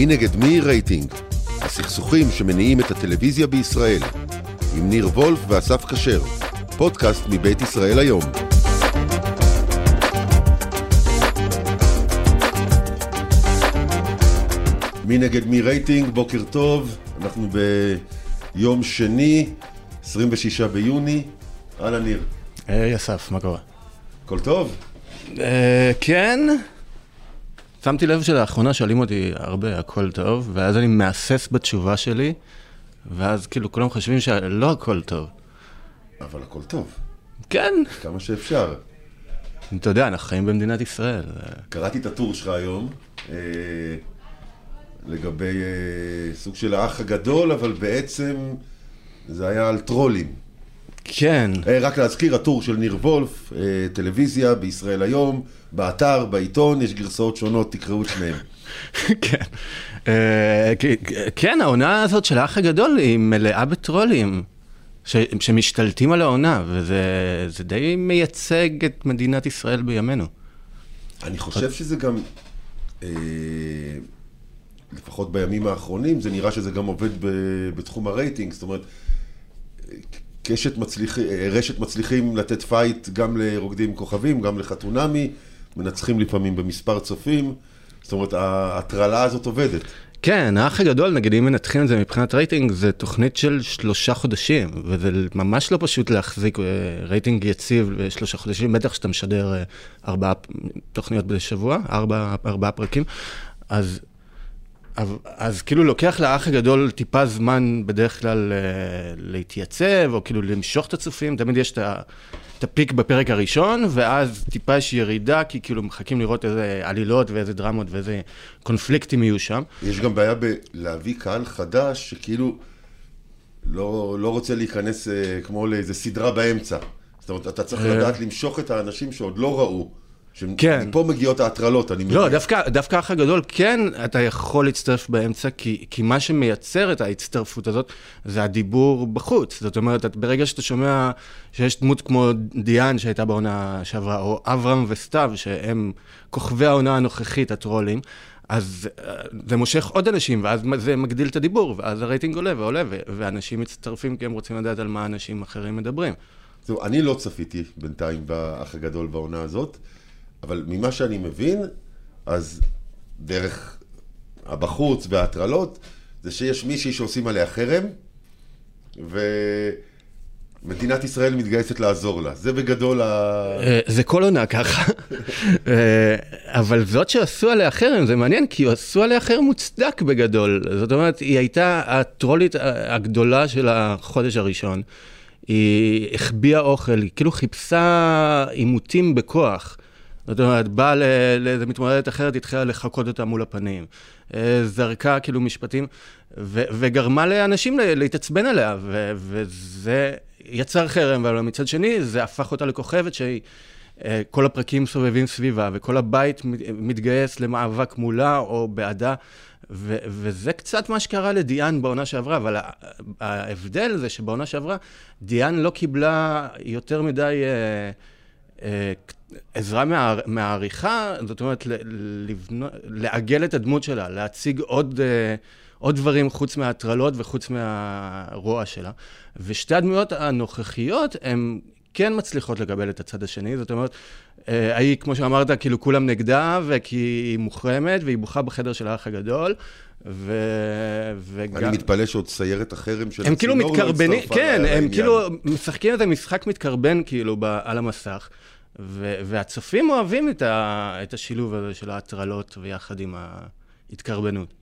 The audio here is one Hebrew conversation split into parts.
מי נגד מי רייטינג, הסכסוכים שמניעים את הטלוויזיה בישראל, עם ניר וולף ואסף כשר, פודקאסט מבית ישראל היום. מי נגד מי רייטינג, בוקר טוב, אנחנו ביום שני, 26 ביוני, אהלן ניר. היי אסף, מה קורה? הכל טוב? אה, כן. שמתי לב שלאחרונה שואלים אותי הרבה, הכל טוב, ואז אני מהסס בתשובה שלי, ואז כאילו כולם חושבים שלא הכל טוב. אבל הכל טוב, כן, כמה שאפשר. אתה יודע, אנחנו חיים במדינת ישראל. קראתי את הטור שלך היום, אה, לגבי אה, סוג של האח הגדול, אבל בעצם זה היה על טרולים. כן, אה, רק להזכיר, הטור של ניר וולף, אה, טלוויזיה בישראל היום, באתר, בעיתון, יש גרסאות שונות, תקראו את שניהם. כן. אה, כן, העונה הזאת של האח הגדול היא מלאה בטרולים. ש- שמשתלטים על העונה, וזה זה די מייצג את מדינת ישראל בימינו. אני חושב שזה גם, אה, לפחות בימים האחרונים, זה נראה שזה גם עובד ב- בתחום הרייטינג, זאת אומרת, קשת מצליחים, רשת מצליחים לתת fight גם לרוקדים כוכבים, גם לחתונמי, מנצחים לפעמים במספר צופים, זאת אומרת, ההטרלה הזאת עובדת. כן, האח הגדול, נגיד, אם מנתחים את זה מבחינת רייטינג, זה תוכנית של שלושה חודשים, וזה ממש לא פשוט להחזיק אה, רייטינג יציב לשלושה חודשים, בטח שאתה משדר אה, ארבעה תוכניות בשבוע, ארבע, ארבעה פרקים, אז, אז, כאילו לוקח לאח הגדול טיפה זמן בדרך כלל אה, להתייצב, או כאילו למשוך את הצופים, תמיד יש. את הפיק בפרק הראשון, ואז טיפה יש ירידה, כי כאילו מחכים לראות איזה עלילות ואיזה דרמות ואיזה קונפליקטים יהיו שם. יש גם בעיה בלהביא קהל חדש, שכאילו לא, לא רוצה להיכנס אה, כמו לאיזה סדרה באמצע. זאת אומרת, אתה צריך אה. לדעת למשוך את האנשים שעוד לא ראו. כן. מפה מגיעות ההטרלות, אני מבין. לא, דווקא, דווקא האח הגדול, כן, אתה יכול להצטרף באמצע, כי, כי מה שמייצר את ההצטרפות הזאת, זה הדיבור בחוץ. זאת אומרת, את, ברגע שאתה שומע שיש דמות כמו דיאן שהייתה בעונה שעברה, או אברהם וסתיו, שהם כוכבי העונה הנוכחית, הטרולים, אז אה, זה מושך עוד אנשים, ואז זה מגדיל את הדיבור, ואז הרייטינג עולה ועולה, ואנשים מצטרפים כי הם רוצים לדעת על מה אנשים אחרים מדברים. זהו, אני לא צפיתי בינתיים באח הגדול בעונה הזאת, אבל ממה שאני מבין, אז דרך הבחוץ וההטרלות, זה שיש מישהי שעושים עליה חרם, ומדינת ישראל מתגייסת לעזור לה. זה בגדול ה... אה, זה כל עונה ככה, אה, אבל זאת שעשו עליה חרם, זה מעניין, כי עשו עליה חרם מוצדק בגדול. זאת אומרת, היא הייתה הטרולית הגדולה של החודש הראשון. היא החביאה אוכל, היא כאילו חיפשה עימותים בכוח. זאת אומרת, באה לאיזה מתמודדת אחרת, התחילה לחקות אותה מול הפנים. אה, זרקה כאילו משפטים, ו- וגרמה לאנשים להתעצבן עליה, ו- וזה יצר חרם, אבל מצד שני, זה הפך אותה לכוכבת שהיא... אה, כל הפרקים סובבים סביבה, וכל הבית מת- מתגייס למאבק מולה או בעדה, ו- וזה קצת מה שקרה לדיאן בעונה שעברה, אבל ההבדל זה שבעונה שעברה, דיאן לא קיבלה יותר מדי אה, אה, עזרה מה, מהעריכה, זאת אומרת, לעגל את הדמות שלה, להציג עוד... אה, עוד דברים חוץ מההטרלות וחוץ מהרוע שלה. ושתי הדמויות הנוכחיות, הן כן מצליחות לקבל את הצד השני, זאת אומרת, אה, היא, כמו שאמרת, כאילו כולם נגדה, וכי היא מוחרמת, והיא בוכה בחדר של האח הגדול, ו... וגם... אני מתפלא שעוד סיירת החרם של הם כאילו הצינור לא מתקרבנים, הצטרפה כן, הם לעניין. כאילו משחקים איזה משחק מתקרבן כאילו ב, על המסך, ו, והצופים אוהבים את, ה, את השילוב הזה של ההטרלות ויחד עם ההתקרבנות.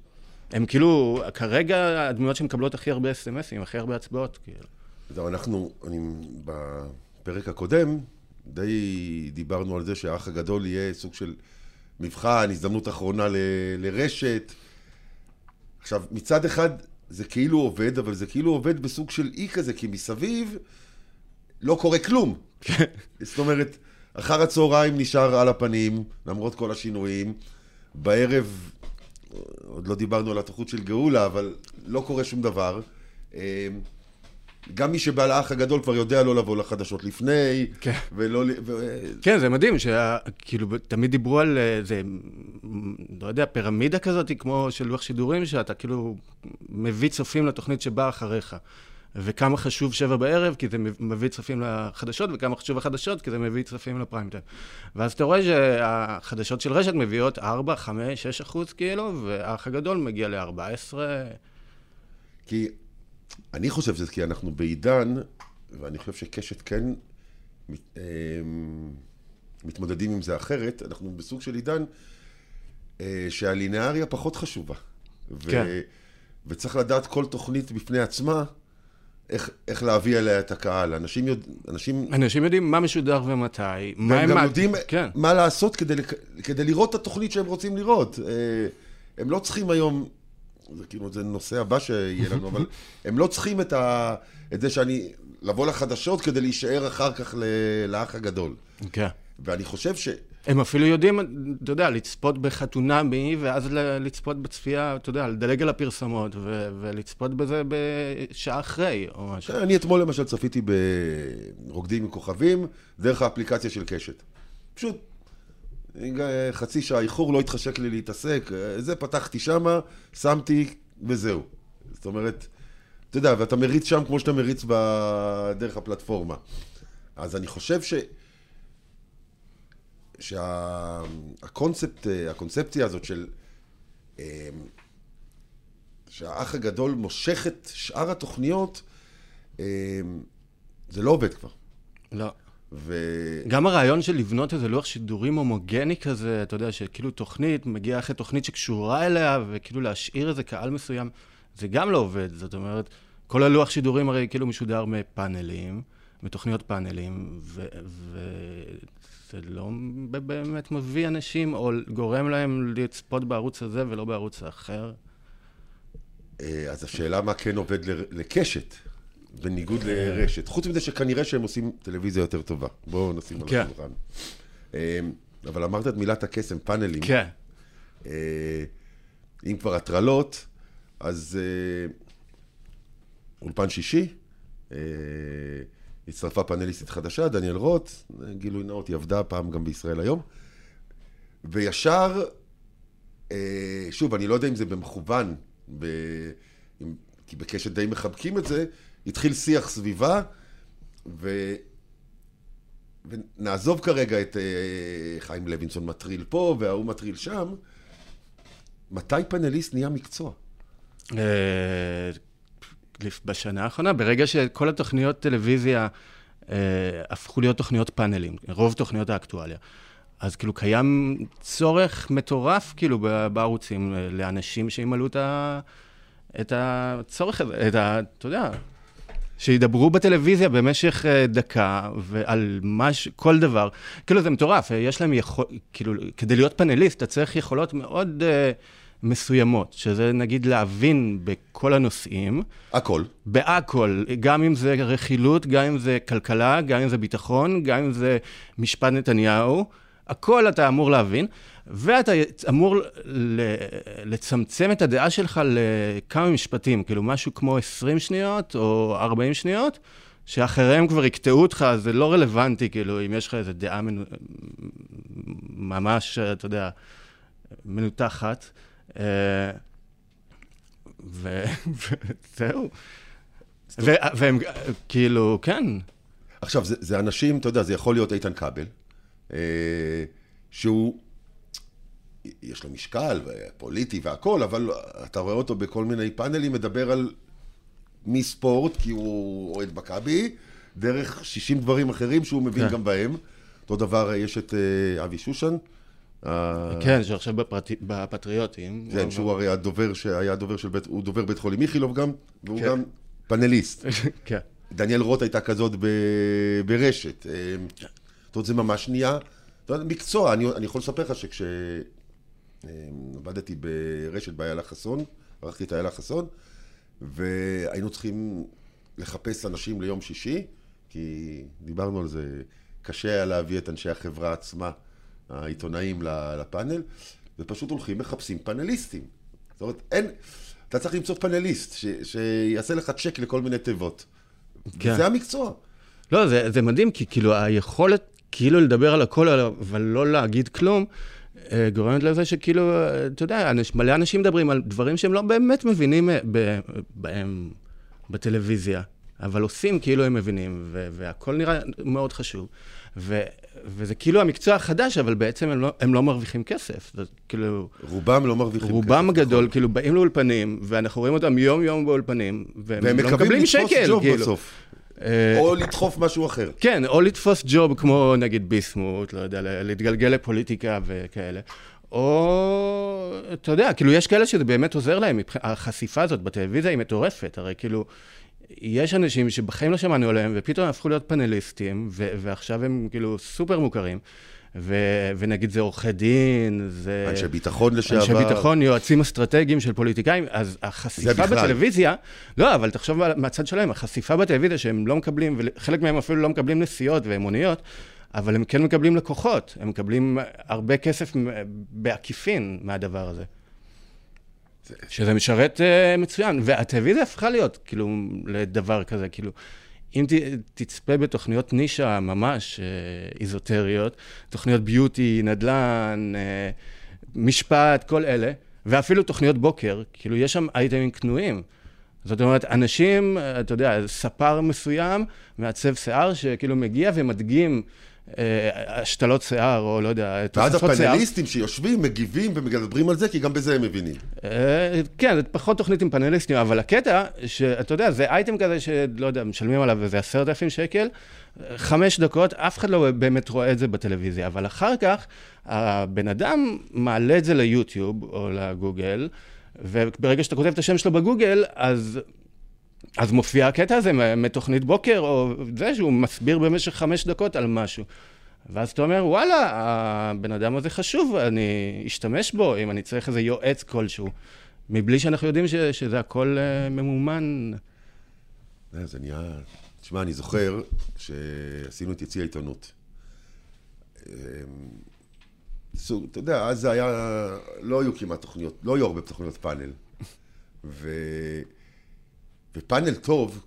הם כאילו, כרגע הדמויות שמקבלות הכי הרבה אס.אם.אסים, הכי הרבה הצבעות, כאילו. זהו, אנחנו, אני, בפרק הקודם, די דיברנו על זה שהאח הגדול יהיה סוג של מבחן, הזדמנות אחרונה ל, לרשת. עכשיו, מצד אחד זה כאילו עובד, אבל זה כאילו עובד בסוג של אי כזה, כי מסביב לא קורה כלום. זאת אומרת, אחר הצהריים נשאר על הפנים, למרות כל השינויים. בערב, עוד לא דיברנו על התוכנית של גאולה, אבל לא קורה שום דבר. אה, גם מי שבא לאח הגדול כבר יודע לא לבוא לחדשות לפני, כן. ולא... ו... כן, זה מדהים, שכאילו, תמיד דיברו על איזה, לא יודע, פירמידה כזאת, כמו של לוח שידורים, שאתה כאילו מביא צופים לתוכנית שבאה אחריך. וכמה חשוב שבע בערב, כי זה מביא צופים לחדשות, וכמה חשוב החדשות, כי זה מביא צופים לפריים טיים. ואז אתה רואה שהחדשות של רשת מביאות 4, 5, 6 אחוז כאילו, והאח הגדול מגיע ל-14. כי אני חושב שזה כי אנחנו בעידן, ואני חושב שקשת כן מת, אה, מתמודדים עם זה אחרת, אנחנו בסוג של עידן אה, שהלינאריה פחות חשובה. ו, כן. וצריך לדעת כל תוכנית בפני עצמה. איך, איך להביא אליה את הקהל. אנשים, יודע, אנשים... אנשים יודעים מה משודר ומתי. והם גם מה... יודעים כן. מה לעשות כדי, כדי לראות את התוכנית שהם רוצים לראות. אה, הם לא צריכים היום, זה כאילו, זה נושא הבא שיהיה לנו, אבל הם לא צריכים את, ה, את זה שאני, לבוא לחדשות כדי להישאר אחר כך לאח הגדול. כן. ואני חושב ש... הם אפילו יודעים, אתה יודע, לצפות בחתונמי, ואז לצפות בצפייה, אתה יודע, לדלג על הפרסומות, ו- ולצפות בזה בשעה אחרי, או משהו. אני אתמול למשל צפיתי ברוקדים עם כוכבים, דרך האפליקציה של קשת. פשוט, חצי שעה איחור, לא התחשק לי להתעסק, זה, פתחתי שמה, שמתי, וזהו. זאת אומרת, אתה יודע, ואתה מריץ שם כמו שאתה מריץ בדרך הפלטפורמה. אז אני חושב ש... שהקונספט, הקונספציה הזאת של... אמ, שהאח הגדול מושך את שאר התוכניות, אמ, זה לא עובד כבר. לא. ו... גם הרעיון של לבנות איזה לוח שידורים הומוגני כזה, אתה יודע, שכאילו תוכנית מגיעה אחרי תוכנית שקשורה אליה, וכאילו להשאיר איזה קהל מסוים, זה גם לא עובד. זאת אומרת, כל הלוח שידורים הרי כאילו משודר מפאנלים, מתוכניות פאנלים, ו... ו... זה לא באמת מביא אנשים, או גורם להם לצפות בערוץ הזה ולא בערוץ האחר. אה, אז השאלה מה כן עובד לקשת, בניגוד לרשת. חוץ מזה שכנראה שהם עושים טלוויזיה יותר טובה. בואו נשים על כן. השולחן. אה, אבל אמרת את מילת הקסם, פאנלים. כן. אה, אם כבר הטרלות, אז אולפן שישי, הצטרפה פאנליסטית חדשה, דניאל רוט, גילוי נאות, היא עבדה פעם גם בישראל היום. וישר, אה, שוב, אני לא יודע אם זה במכוון, ב... כי בקשת די מחבקים את זה, התחיל שיח סביבה, ו... ונעזוב כרגע את אה, חיים לוינסון מטריל פה וההוא מטריל שם. מתי פאנליסט נהיה מקצוע? אה, בשנה האחרונה, ברגע שכל התוכניות טלוויזיה אה, הפכו להיות תוכניות פאנלים, רוב תוכניות האקטואליה. אז כאילו קיים צורך מטורף כאילו בערוצים אה, לאנשים שימלאו את, ה, את הצורך הזה, את ה... אתה יודע, שידברו בטלוויזיה במשך אה, דקה ועל מש... כל דבר. כאילו זה מטורף, יש להם יכול... כאילו, כדי להיות פאנליסט אתה צריך יכולות מאוד... Uh, מסוימות, שזה נגיד להבין בכל הנושאים. הכל. בהכל, גם אם זה רכילות, גם אם זה כלכלה, גם אם זה ביטחון, גם אם זה משפט נתניהו, הכל אתה אמור להבין, ואתה אמור לצמצם את הדעה שלך לכמה משפטים, כאילו משהו כמו 20 שניות או 40 שניות. שאחריהם כבר יקטעו אותך, זה לא רלוונטי, כאילו, אם יש לך איזו דעה מנ... ממש, אתה יודע, מנותחת. אה, וזהו. והם כאילו, כן. עכשיו, זה, זה אנשים, אתה יודע, זה יכול להיות איתן כבל, אה, שהוא, יש לו משקל פוליטי והכול, אבל אתה רואה אותו בכל מיני פאנלים, מדבר על מספורט, כי הוא אוהד מכבי, דרך 60 דברים אחרים שהוא מבין כן. גם בהם. אותו דבר, יש את אה, אבי שושן, כן, שעכשיו בפטריוטים. כן, שהוא הרי הדובר שהיה דובר של בית, הוא דובר בית חולים איכילוב גם, והוא כן. גם פאנליסט. כן. דניאל רוט הייתה כזאת ברשת. אה, זאת אומרת, זה ממש נהיה, מקצוע. אני, אני יכול לספר לך שכשעבדתי אה, ברשת באיילה חסון, ערכתי את איילה חסון, והיינו צריכים לחפש אנשים ליום שישי, כי דיברנו על זה, קשה היה להביא את אנשי החברה עצמה. העיתונאים לפאנל, ופשוט הולכים, מחפשים פאנליסטים. זאת אומרת, אין, אתה צריך למצוא פאנליסט ש, שיעשה לך צ'ק לכל מיני תיבות. כן. זה המקצוע. לא, זה, זה מדהים, כי כאילו היכולת כאילו לדבר על הכל, אבל לא להגיד כלום, אה, גורמת לזה שכאילו, אה, אתה יודע, אנש, מלא אנשים מדברים על דברים שהם לא באמת מבינים אה, ב- בהם בטלוויזיה, אבל עושים כאילו הם מבינים, ו- והכל נראה מאוד חשוב. ו- וזה כאילו המקצוע החדש, אבל בעצם הם לא, הם לא מרוויחים כסף. זה כאילו... רובם לא מרוויחים רובם כסף, הגדול, נכון. כאילו, באים לאולפנים, ואנחנו רואים אותם יום-יום באולפנים, והם, והם לא מקווים מקבלים לתפוס שקל, ג'וב כאילו. בסוף. אה, או לדחוף משהו אחר. כן, או לתפוס ג'וב כמו נגיד ביסמוט, לא יודע, להתגלגל לפוליטיקה וכאלה. או, אתה יודע, כאילו יש כאלה שזה באמת עוזר להם, החשיפה הזאת בטלוויזיה היא מטורפת, הרי כאילו, יש אנשים שבחיים לא שמענו עליהם, ופתאום הפכו להיות פאנליסטים, ו- ועכשיו הם כאילו סופר מוכרים, ו- ונגיד זה עורכי דין, זה... אנשי ביטחון לשעבר. אנשי ביטחון, יועצים אסטרטגיים של פוליטיקאים, אז החשיפה. בטלוויזיה, לא, אבל תחשוב מה- מהצד שלהם, החשיפה בטלוויזיה שהם לא מקבלים, וחלק מהם אפילו לא מקבלים נסיעות ואמוניות, אבל הם כן מקבלים לקוחות, הם מקבלים הרבה כסף בעקיפין מהדבר הזה. שזה משרת uh, מצוין, והטלוויזיה הפכה להיות כאילו לדבר כזה, כאילו, אם ת, תצפה בתוכניות נישה ממש uh, איזוטריות, תוכניות ביוטי, נדל"ן, uh, משפט, כל אלה, ואפילו תוכניות בוקר, כאילו יש שם אייטמים קנויים. זאת אומרת, אנשים, אתה יודע, ספר מסוים, מעצב שיער, שכאילו מגיע ומדגים השתלות שיער, או לא יודע, ואז תוספות שיער. הפאנליסטים שיושבים, מגיבים ומדברים על זה, כי גם בזה הם מבינים. אה, כן, זה פחות תוכנית עם פאנליסטים, אבל הקטע, שאתה יודע, זה אייטם כזה שלא יודע, משלמים עליו איזה עשרת אלפים שקל, אה, חמש דקות, אף אחד לא באמת רואה את זה בטלוויזיה, אבל אחר כך, הבן אדם מעלה את זה ליוטיוב או לגוגל, וברגע שאתה כותב את השם שלו בגוגל, אז... אז מופיע הקטע הזה מתוכנית בוקר, או זה שהוא מסביר במשך חמש דקות על משהו. ואז אתה אומר, וואלה, הבן אדם הזה חשוב, אני אשתמש בו, אם אני צריך איזה יועץ כלשהו. מבלי שאנחנו יודעים ש, שזה הכל uh, ממומן. אה, זה נהיה... תשמע, אני זוכר שעשינו את יציא העיתונות. אמ, סוג, אתה יודע, אז זה היה... לא היו כמעט תוכניות, לא היו הרבה תוכניות פאנל. ו... ופאנל טוב,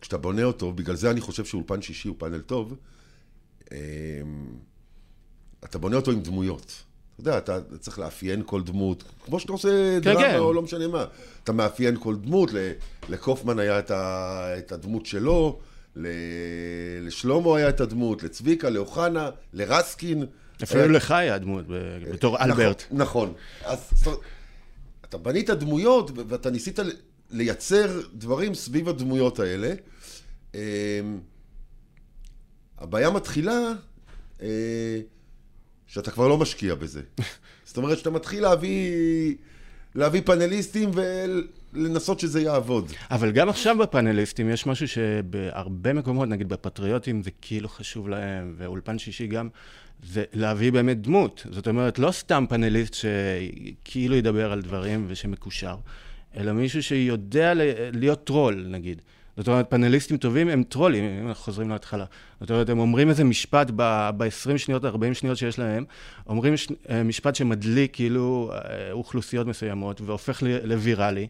כשאתה בונה אותו, בגלל זה אני חושב שאולפן שישי הוא פאנל טוב, אמ, אתה בונה אותו עם דמויות. אתה יודע, אתה צריך לאפיין כל דמות, כמו שאתה עושה כן, דרמה כן. או לא משנה מה. אתה מאפיין כל דמות, לקופמן היה את, הדמות שלו, ל- לשלמה היה את הדמות, לצביקה, לאוחנה, לרסקין. אפילו היה- לך היה דמות בתור אלברט. נכון, נכון. אז אתה בנית דמויות ואתה ניסית לייצר דברים סביב הדמויות האלה. אמ, הבעיה מתחילה אה, שאתה כבר לא משקיע בזה. זאת אומרת שאתה מתחיל להביא, להביא פאנליסטים ולנסות שזה יעבוד. אבל גם עכשיו בפאנליסטים יש משהו שבהרבה מקומות, נגיד בפטריוטים, זה כאילו חשוב להם, ואולפן שישי גם, זה להביא באמת דמות. זאת אומרת, לא סתם פאנליסט שכאילו ידבר על דברים ושמקושר, אלא מישהו שיודע להיות טרול, נגיד. זאת אומרת, פאנליסטים טובים הם טרולים, אם אנחנו חוזרים להתחלה. זאת אומרת, הם אומרים איזה משפט ב-20 שניות, 40 שניות שיש להם, אומרים ש- אה, משפט שמדליק כאילו אה, אוכלוסיות מסוימות והופך ל- לוויראלי.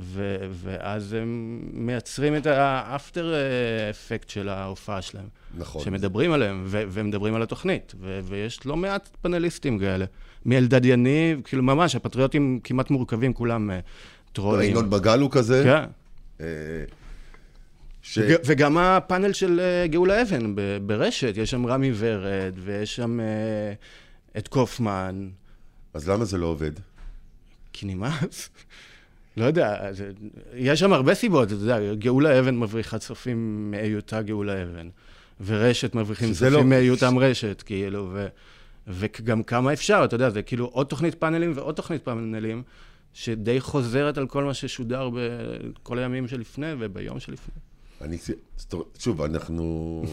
ו- ואז הם מייצרים את האפטר אפקט של ההופעה שלהם. נכון. שמדברים עליהם, ו- ומדברים על התוכנית. ו- ויש לא מעט פאנליסטים כאלה. מאלדד יניב, כאילו ממש, הפטריוטים כמעט מורכבים, כולם אה, טרולים. ינון בגל הוא כזה. כן. אה, ש... ו- וגם הפאנל של אה, גאולה אבן ב- ברשת, יש שם רמי ורד, ויש שם אה, את קופמן, אז למה זה לא עובד? כי נמאס. לא יודע, זה, יש שם הרבה סיבות, אתה יודע, גאולה אבן מבריחה צופים מהיותה גאולה אבן, ורשת מבריחים שזה צופים לא- מהיותם רשת, כאילו, ו, וגם כמה אפשר, אתה יודע, זה כאילו עוד תוכנית פאנלים ועוד תוכנית פאנלים, שדי חוזרת על כל מה ששודר בכל הימים שלפני וביום שלפני. אני, שוב, אנחנו,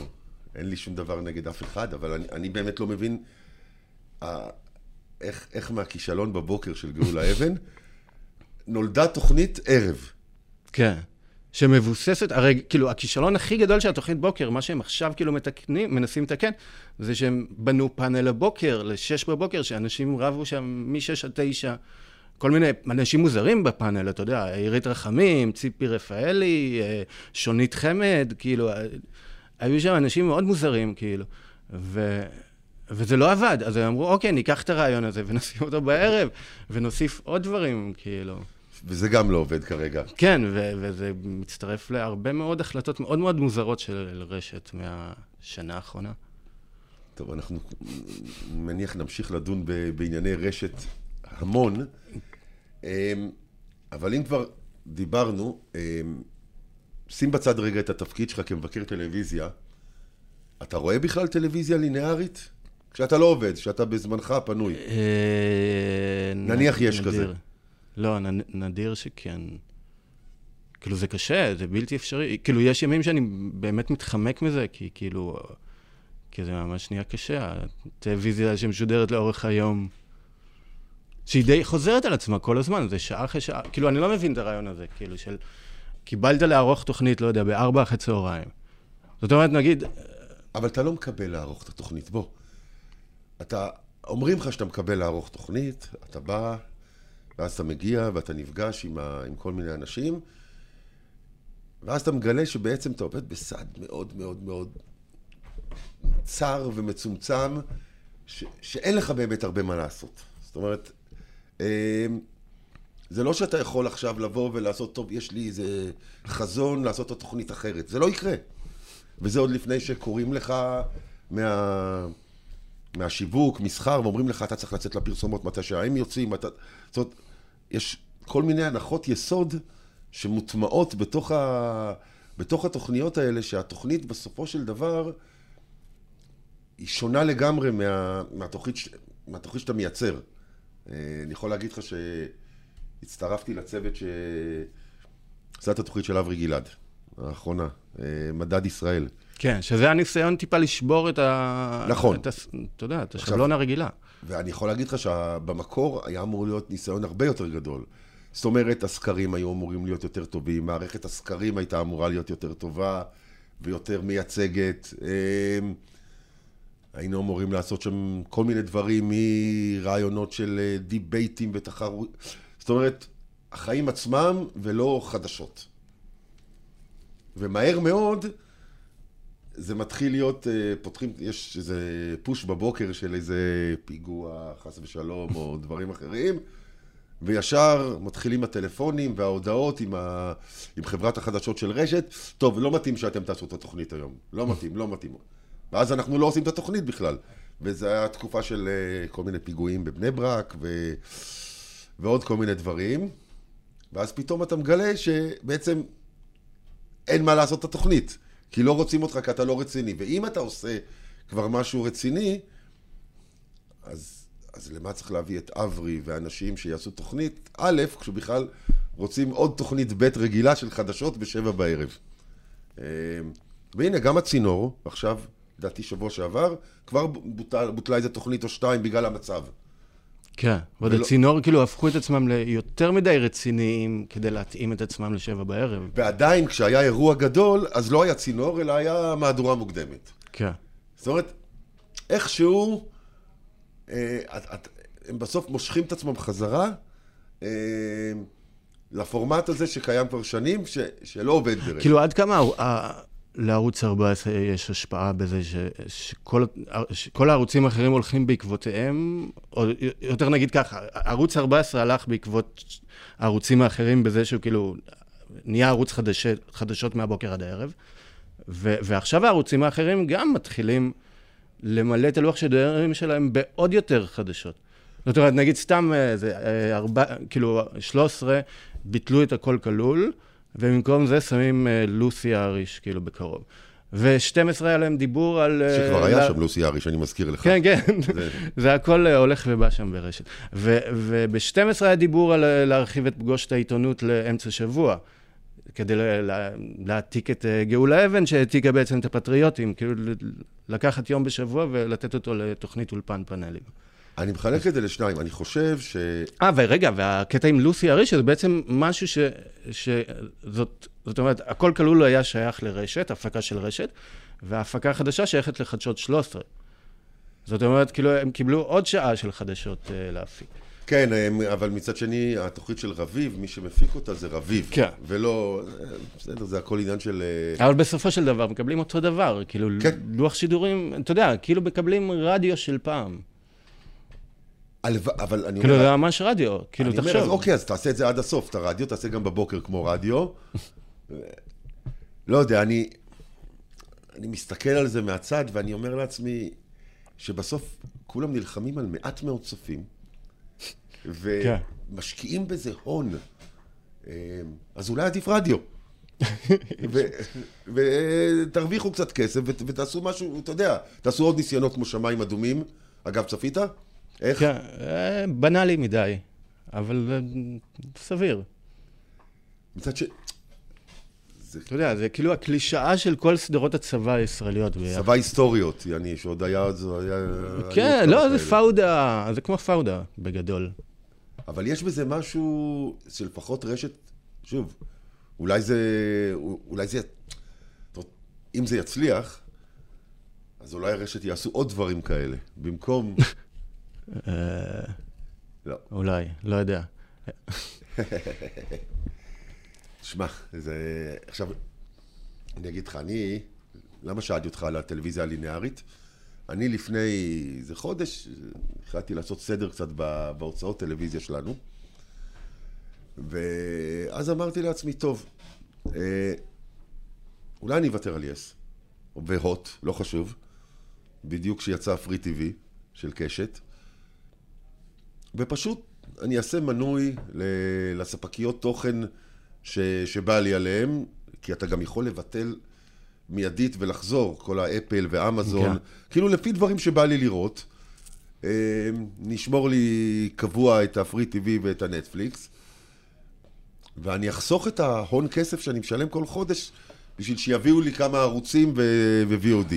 אין לי שום דבר נגד אף אחד, אבל אני, אני באמת לא מבין אה, איך, איך מהכישלון בבוקר של גאולה אבן נולדה תוכנית ערב. כן. שמבוססת, הרי כאילו הכישלון הכי גדול של התוכנית בוקר, מה שהם עכשיו כאילו מתקנים, מנסים לתקן, זה שהם בנו פאנל הבוקר, לשש בבוקר, שאנשים רבו שם מ-6 עד 9, כל מיני אנשים מוזרים בפאנל, אתה יודע, עירית רחמים, ציפי רפאלי, אה, שונית חמד, כאילו, אה, היו שם אנשים מאוד מוזרים, כאילו. ו... וזה לא עבד, אז הם אמרו, אוקיי, ניקח את הרעיון הזה ונשים אותו בערב, ונוסיף עוד דברים, כאילו. וזה גם לא עובד כרגע. כן, ו- וזה מצטרף להרבה מאוד החלטות מאוד מאוד מוזרות של רשת מהשנה האחרונה. טוב, אנחנו מניח נמשיך לדון בענייני רשת המון, אבל אם כבר דיברנו, אמ, שים בצד רגע את התפקיד שלך כמבקר טלוויזיה. אתה רואה בכלל טלוויזיה לינארית? כשאתה לא עובד, כשאתה בזמנך הפנוי. אה, נניח יש. כזה. לא, נדיר שכן. כאילו, זה קשה, זה בלתי אפשרי. כאילו, יש ימים שאני באמת מתחמק מזה, כי כאילו... כי זה ממש נהיה קשה. הטלוויזיה שמשודרת לאורך היום, שהיא די חוזרת על עצמה כל הזמן, זה שעה אחרי שעה. כאילו, אני לא מבין את הרעיון הזה, כאילו, של... קיבלת לערוך תוכנית, לא יודע, בארבע אחרי צהריים. זאת אומרת, נגיד, אבל אתה לא מקבל לערוך את התוכנית, בוא. אתה, אומרים לך שאתה מקבל לערוך תוכנית, אתה בא, ואז אתה מגיע ואתה נפגש עם, ה, עם כל מיני אנשים, ואז אתה מגלה שבעצם אתה עובד בסד מאוד מאוד מאוד צר ומצומצם, ש, שאין לך באמת הרבה מה לעשות. זאת אומרת, זה לא שאתה יכול עכשיו לבוא ולעשות, טוב, יש לי איזה חזון לעשות את התוכנית אחרת. זה לא יקרה. וזה עוד לפני שקוראים לך מה... מהשיווק, מסחר, ואומרים לך, אתה צריך לצאת לפרסומות מתי שהם יוצאים, אתה... זאת אומרת, יש כל מיני הנחות יסוד שמוטמעות בתוך, ה... בתוך התוכניות האלה, שהתוכנית בסופו של דבר היא שונה לגמרי מה... מהתוכנית, ש... מהתוכנית שאתה מייצר. אה, אני יכול להגיד לך שהצטרפתי לצוות שעשה את התוכנית של אברי גלעד, האחרונה, אה, מדד ישראל. כן, שזה הניסיון טיפה לשבור את ה... נכון. את ה... אתה יודע, את השבלון הרגילה. ואני יכול להגיד לך שבמקור היה אמור להיות ניסיון הרבה יותר גדול. זאת אומרת, הסקרים היו אמורים להיות יותר טובים, מערכת הסקרים הייתה אמורה להיות יותר טובה ויותר מייצגת. היינו אמורים לעשות שם כל מיני דברים מרעיונות של אה, דיבייטים ותחרות. זאת אומרת, החיים עצמם ולא חדשות. ומהר מאוד זה מתחיל להיות, אה, פותחים, יש איזה פוש בבוקר של איזה פיגוע, חס ושלום, או דברים אחרים, וישר מתחילים הטלפונים וההודעות עם, ה... עם חברת החדשות של רשת. טוב, לא מתאים שאתם תעשו את התוכנית היום. לא מתאים, לא מתאים. ואז אנחנו לא עושים את התוכנית בכלל. וזו הייתה תקופה של אה, כל מיני פיגועים בבני ברק, ו... ועוד כל מיני דברים. ואז פתאום אתה מגלה שבעצם אין מה לעשות את התוכנית. כי לא רוצים אותך כי אתה לא רציני. ואם אתה עושה כבר משהו רציני, אז, אז למה צריך להביא את אברי ואנשים שיעשו תוכנית א', כשבכלל רוצים עוד תוכנית ב' רגילה של חדשות בשבע בערב. אה, והנה, גם הצינור, עכשיו, לדעתי שבוע שעבר, כבר בוטל, בוטלה איזה תוכנית או שתיים בגלל המצב. כן, ועוד ולא- הצינור, כאילו, הפכו את עצמם ליותר מדי רציניים כדי להתאים את עצמם לשבע בערב. ועדיין, כשהיה אירוע גדול, אז לא היה צינור, אלא היה מהדורה מוקדמת. כן. זאת אומרת, איכשהו, אה, את, את, הם בסוף מושכים את עצמם חזרה אה, לפורמט הזה שקיים כבר שנים, ש, שלא עובד ברשת. כאילו, עד כמה לערוץ 14 יש השפעה בזה ש, שכל, שכל הערוצים האחרים הולכים בעקבותיהם, או יותר נגיד ככה, ערוץ 14 הלך בעקבות הערוצים האחרים בזה שהוא כאילו נהיה ערוץ חדש, חדשות מהבוקר עד הערב, ו, ועכשיו הערוצים האחרים גם מתחילים למלא את הלוח שידורים שלהם בעוד יותר חדשות. זאת אומרת, נגיד סתם, אה, זה, אה, ארבע, כאילו, 13 ביטלו את הכל כלול, ובמקום זה שמים אה, לוסי האריש, כאילו, בקרוב. ו-12 היה להם דיבור על... אה, שכבר היה לה- שם לוסי אריש, אני מזכיר לך. כן, כן, זה- זה הכל אה, הולך ובא שם ברשת. וב-12 היה דיבור על להרחיב את פגוש את העיתונות לאמצע שבוע, כדי ל- ל- להעתיק את גאולה אבן, שהעתיקה בעצם את הפטריוטים, כאילו לקחת יום בשבוע ולתת אותו לתוכנית אולפן פאנלים. אני מחלק את זה לשניים. אני חושב ש... אה, ורגע, והקטע עם לוסי אריש, זה בעצם משהו ש... ש... זאת, זאת אומרת, הכל כלול היה שייך לרשת, הפקה של רשת, וההפקה החדשה שייכת לחדשות 13. זאת אומרת, כאילו, הם קיבלו עוד שעה של חדשות uh, להפיק. כן, הם- אבל מצד שני, התוכנית של רביב, מי שמפיק אותה זה רביב. כן. ולא, בסדר, זה הכל עניין של... אה, אבל בסופו של דבר מקבלים אותו דבר, כאילו כן. לוח שידורים, אתה יודע, כאילו מקבלים רדיו של פעם. אבל אני כאילו אומר, זה ממש רדיו, כאילו אני אומר, תחשוב. אוקיי, אז תעשה את זה עד הסוף, את הרדיו, תעשה גם בבוקר כמו רדיו. לא יודע, אני, אני מסתכל על זה מהצד, ואני אומר לעצמי, שבסוף כולם נלחמים על מעט מאוד צופים, ומשקיעים בזה הון. אה, אז אולי עדיף רדיו. ותרוויחו קצת כסף ות- ותעשו משהו, אתה יודע, תעשו עוד ניסיונות כמו שמיים אדומים. אגב, צפית? איך? כן, אה, בנאלי מדי, אבל אה, סביר. מצד ש... אתה יודע, זה כאילו הקלישאה של כל סדרות הצבא הישראליות. צבא היסטוריות, יעני, שעוד היה... זה היה כן, לא, זה. פאודה, זה כמו פאודה, בגדול. אבל יש בזה משהו שלפחות רשת, שוב, אולי זה... אולי זה... אם זה יצליח, אז אולי הרשת יעשו עוד דברים כאלה, במקום... אה, לא. אולי, לא יודע. שמע, זה... עכשיו, אני אגיד לך, אני... למה שאלתי אותך על הטלוויזיה הלינארית? אני לפני איזה חודש החלטתי לעשות סדר קצת בהוצאות טלוויזיה שלנו. ואז אמרתי לעצמי, טוב, אה, אולי אני אוותר על יס, או בהוט, לא חשוב, בדיוק כשיצא פרי טיווי של קשת, ופשוט אני אעשה מנוי לספקיות תוכן ש, שבא לי עליהם, כי אתה גם יכול לבטל מיידית ולחזור, כל האפל ואמזון, כן. כאילו לפי דברים שבא לי לראות. אה, נשמור לי קבוע את הפרי טיווי ואת הנטפליקס, ואני אחסוך את ההון כסף שאני משלם כל חודש בשביל שיביאו לי כמה ערוצים ו-VOD.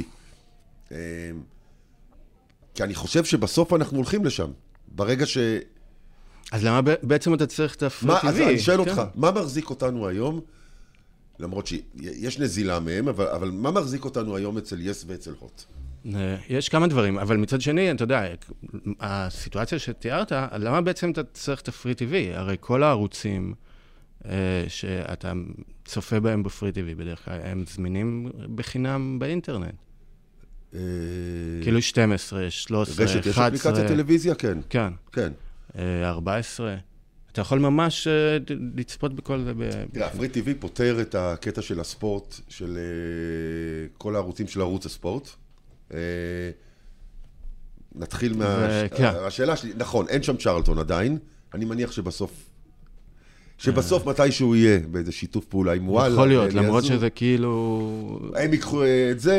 אה, כי אני חושב שבסוף אנחנו הולכים לשם. ברגע ש... אז למה בעצם אתה צריך את הפרי מה, אז טבעי? אני שואל כן. אותך, מה מחזיק אותנו היום, למרות שיש נזילה מהם, אבל, אבל מה מחזיק אותנו היום אצל יס ואצל הוט? אה, יש כמה דברים, אבל מצד שני, אתה יודע, הסיטואציה שתיארת, למה בעצם אתה צריך את הפרי טיווי? הרי כל הערוצים אה, שאתה צופה בהם בפרי טיווי בדרך כלל, הם זמינים בחינם באינטרנט. אה, כאילו 12, 13, רשת, יש 11, אפליקציית טלוויזיה? כן, כן, כן. אה, 14. אתה יכול ממש אה, לצפות בכל זה. תראה, הפרי טיווי פותר את הקטע של הספורט, של אה, כל הערוצים של ערוץ הספורט. אה, נתחיל מה... ו- כן. השאלה שלי, נכון, אין שם צ'רלטון עדיין, אני מניח שבסוף... שבסוף מתישהו יהיה באיזה שיתוף פעולה עם וואלה. יכול להיות. למרות שזה כאילו... הם ייקחו את זה,